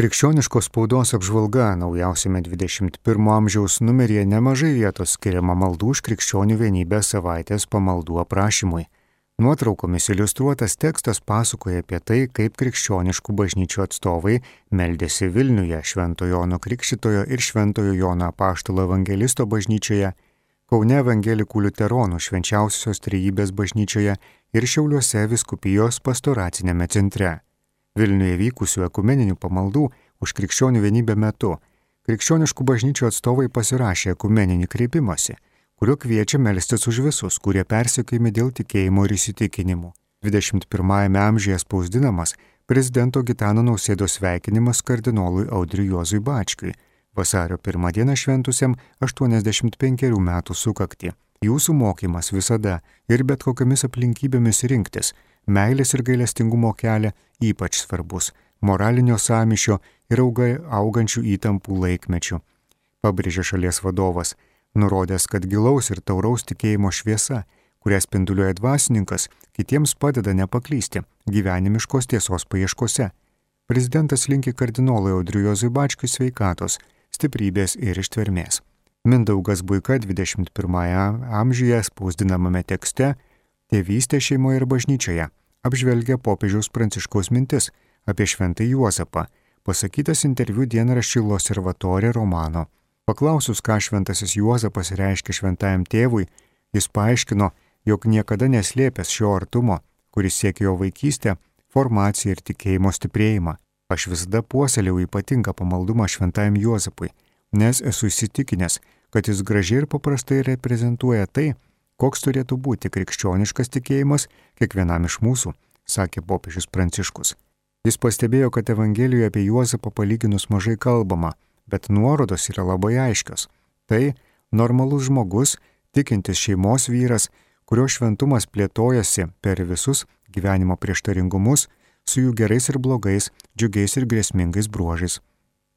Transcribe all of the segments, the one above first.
Krikščioniškos spaudos apžvalga naujausiame 21 amžiaus numeryje nemažai vietos skiriama maldų už krikščionių vienybę savaitės pamaldų aprašymui. Nuotraukomis iliustruotas tekstas pasakoja apie tai, kaip krikščioniškų bažnyčių atstovai meldėsi Vilniuje Šventojo Jono Krikščitojo ir Šventojo Jono Apaštalo Evangelisto bažnyčioje, Kaune Evangelikų Luteronų švenčiausios trejybės bažnyčioje ir Šiauliuose viskupijos pastoracinėme centre. Vilniuje vykusių ekumeninių pamaldų už krikščionių vienybę metu krikščioniškų bažnyčių atstovai pasirašė ekumeninį kreipimąsi, kuriuo kviečia melstis už visus, kurie persikėjami dėl tikėjimo ir įsitikinimų. 21-ame amžiuje spausdinamas prezidento Gitano Nausėdos sveikinimas kardinolui Audriui Juozui Bačkiui, vasario 1 dieną šventusiam 85 metų sukakti. Jūsų mokymas visada ir bet kokiamis aplinkybėmis rinktis meilės ir gailestingumo kelią ypač svarbus - moralinio samišio ir auga, augančių įtampų laikmečių. Pabrėžė šalies vadovas, nurodęs, kad gilaus ir tauraus tikėjimo šviesa, kurią spinduliuoja dvasininkas, kitiems padeda nepaklysti gyvenimiškos tiesos paieškose. Prezidentas linki kardinolui Audriujozui Bačkiui sveikatos, stiprybės ir ištvermės. Mindaugas Buika 21 amžiuje spausdinamame tekste Tėvystė šeimoje ir bažnyčioje apžvelgia popiežiaus pranciškaus mintis apie šventą Juozapą, pasakytas interviu dienraščiui Loservatorė Romano. Paklausus, ką šventasis Juozapas reiškia šventajam tėvui, jis paaiškino, jog niekada neslėpęs šio artumo, kuris siekia jo vaikystę, formaciją ir tikėjimo stiprėjimą. Aš visada puoselėjau ypatingą pamaldumą šventajam Juozapui, nes esu įsitikinęs, kad jis gražiai ir paprastai reprezentuoja tai, koks turėtų būti krikščioniškas tikėjimas kiekvienam iš mūsų, sakė popiežius Pranciškus. Jis pastebėjo, kad Evangelijoje apie Juozapą palyginus mažai kalbama, bet nuorodos yra labai aiškios. Tai normalus žmogus, tikintis šeimos vyras, kurio šventumas plėtojasi per visus gyvenimo prieštaringumus, su jų gerais ir blogais, džiugiais ir grėsmingais bruožais.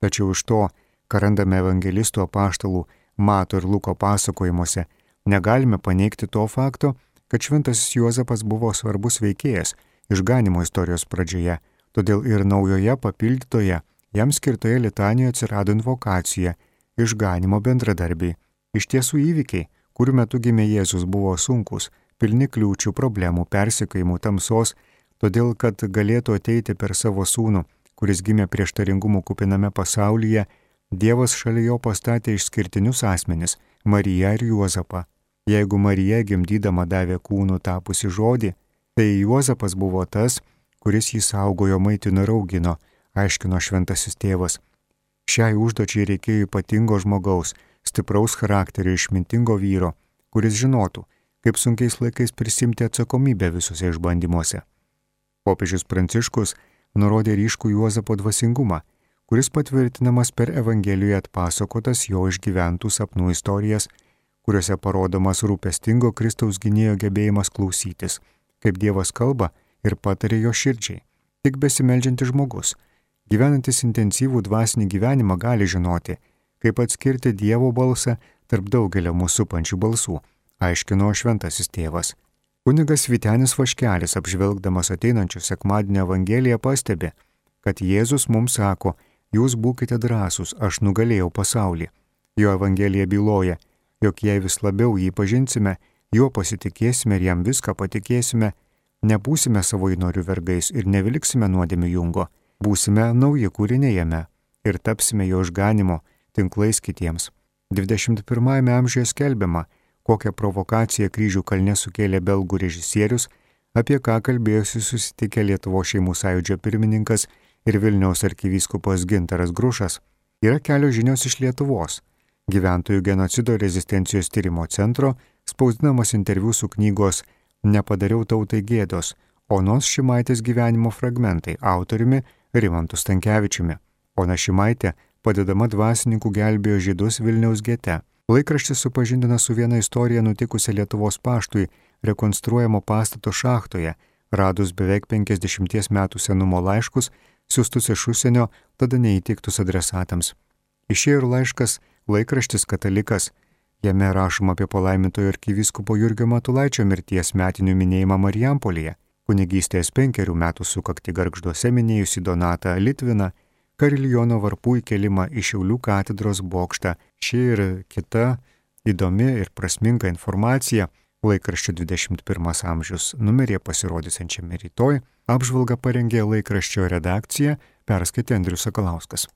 Tačiau iš to, ką randame evangelistų apaštalų Mato ir Luko pasakojimuose, Negalime paneigti to fakto, kad šventasis Juozapas buvo svarbus veikėjas išganimo istorijos pradžioje, todėl ir naujoje papildytoje jam skirtoje litanijoje atsirado invokacija išganimo bendradarbiai. Iš tiesų įvykiai, kurių metu gimė Jėzus, buvo sunkus, pilni kliūčių, problemų, persikaimų, tamsos, todėl kad galėtų ateiti per savo sūnų, kuris gimė prieštaringumų kupiname pasaulyje, Dievas šalia jo pastatė išskirtinius asmenis - Mariją ir Juozapą. Jeigu Marija gimdydama davė kūnų tapusi žodį, tai Juozapas buvo tas, kuris jį saugojo, maitino ir augino, aiškino šventasis tėvas. Šiai užduočiai reikėjo ypatingo žmogaus, stipraus charakterio, išmintingo vyro, kuris žinotų, kaip sunkiais laikais prisimti atsakomybę visuose išbandymuose. Popiežius Pranciškus nurodė ryškų Juozapo dvasingumą, kuris patvirtinamas per Evangelijoje atpasakotas jo išgyventų sapnų istorijas kuriuose parodomas rūpestingo Kristaus gynėjo gebėjimas klausytis, kaip Dievas kalba ir patarė jo širdžiai. Tik besimeldžiantis žmogus, gyvenantis intensyvų dvasinį gyvenimą, gali žinoti, kaip atskirti Dievo balsą tarp daugelio mūsų pančių balsų, aiškino šventasis tėvas. Kunigas Vitenis Vaškelis, apžvelgdamas ateinančių sekmadienio Evangeliją, pastebi, kad Jėzus mums sako, jūs būkite drąsūs, aš nugalėjau pasaulį. Jo Evangelija byloja, jog jei vis labiau jį pažinsime, juo pasitikėsime ir jam viską patikėsime, nebūsime savo įnorių vergais ir nevilksime nuodėmių jungo, būsime nauji kūriniai jame ir tapsime jo išganimo tinklais kitiems. 21-ame amžiuje skelbiama, kokią provokaciją kryžių kalne sukėlė belgų režisierius, apie ką kalbėjosi susitikę Lietuvo šeimų sąjūdžio pirmininkas ir Vilniaus arkivyskupas Gintaras Grušas, yra kelios žinios iš Lietuvos gyventojų genocido rezistencijos tyrimo centro, spausdinamas interviu su knygos Nepadariau tautai gėdos, Onos Šimaitės gyvenimo fragmentai autoriumi Rimantu Stankievičiumi. Ona Šimaitė, padedama dvasininkų gelbėjo žydus Vilniaus gete. Laikraštis supažindina su viena istorija nutikusia Lietuvos paštui rekonstruojamo pastato šachtoje, radus beveik 50 metų senumo laiškus, siūstus iš užsienio, tada neįtiktus adresatams. Išėjo ir laiškas laikraštis Katalikas. Jame rašoma apie palaimintojo arkivyskupo Jurgio Matulaičio mirties metinių minėjimą Marijampolėje, kunigystės penkerių metų sukakti garžduose minėjusi Donatą Litviną, kariljono varpų įkelimą į Šiaulių katedros bokštą. Ši ir kita įdomi ir prasminga informacija laikraščio 21 amžius numeryje pasirodysiančiame rytoj apžvalgą parengė laikraščio redakcija, perskaitė Andrius Sakalauskas.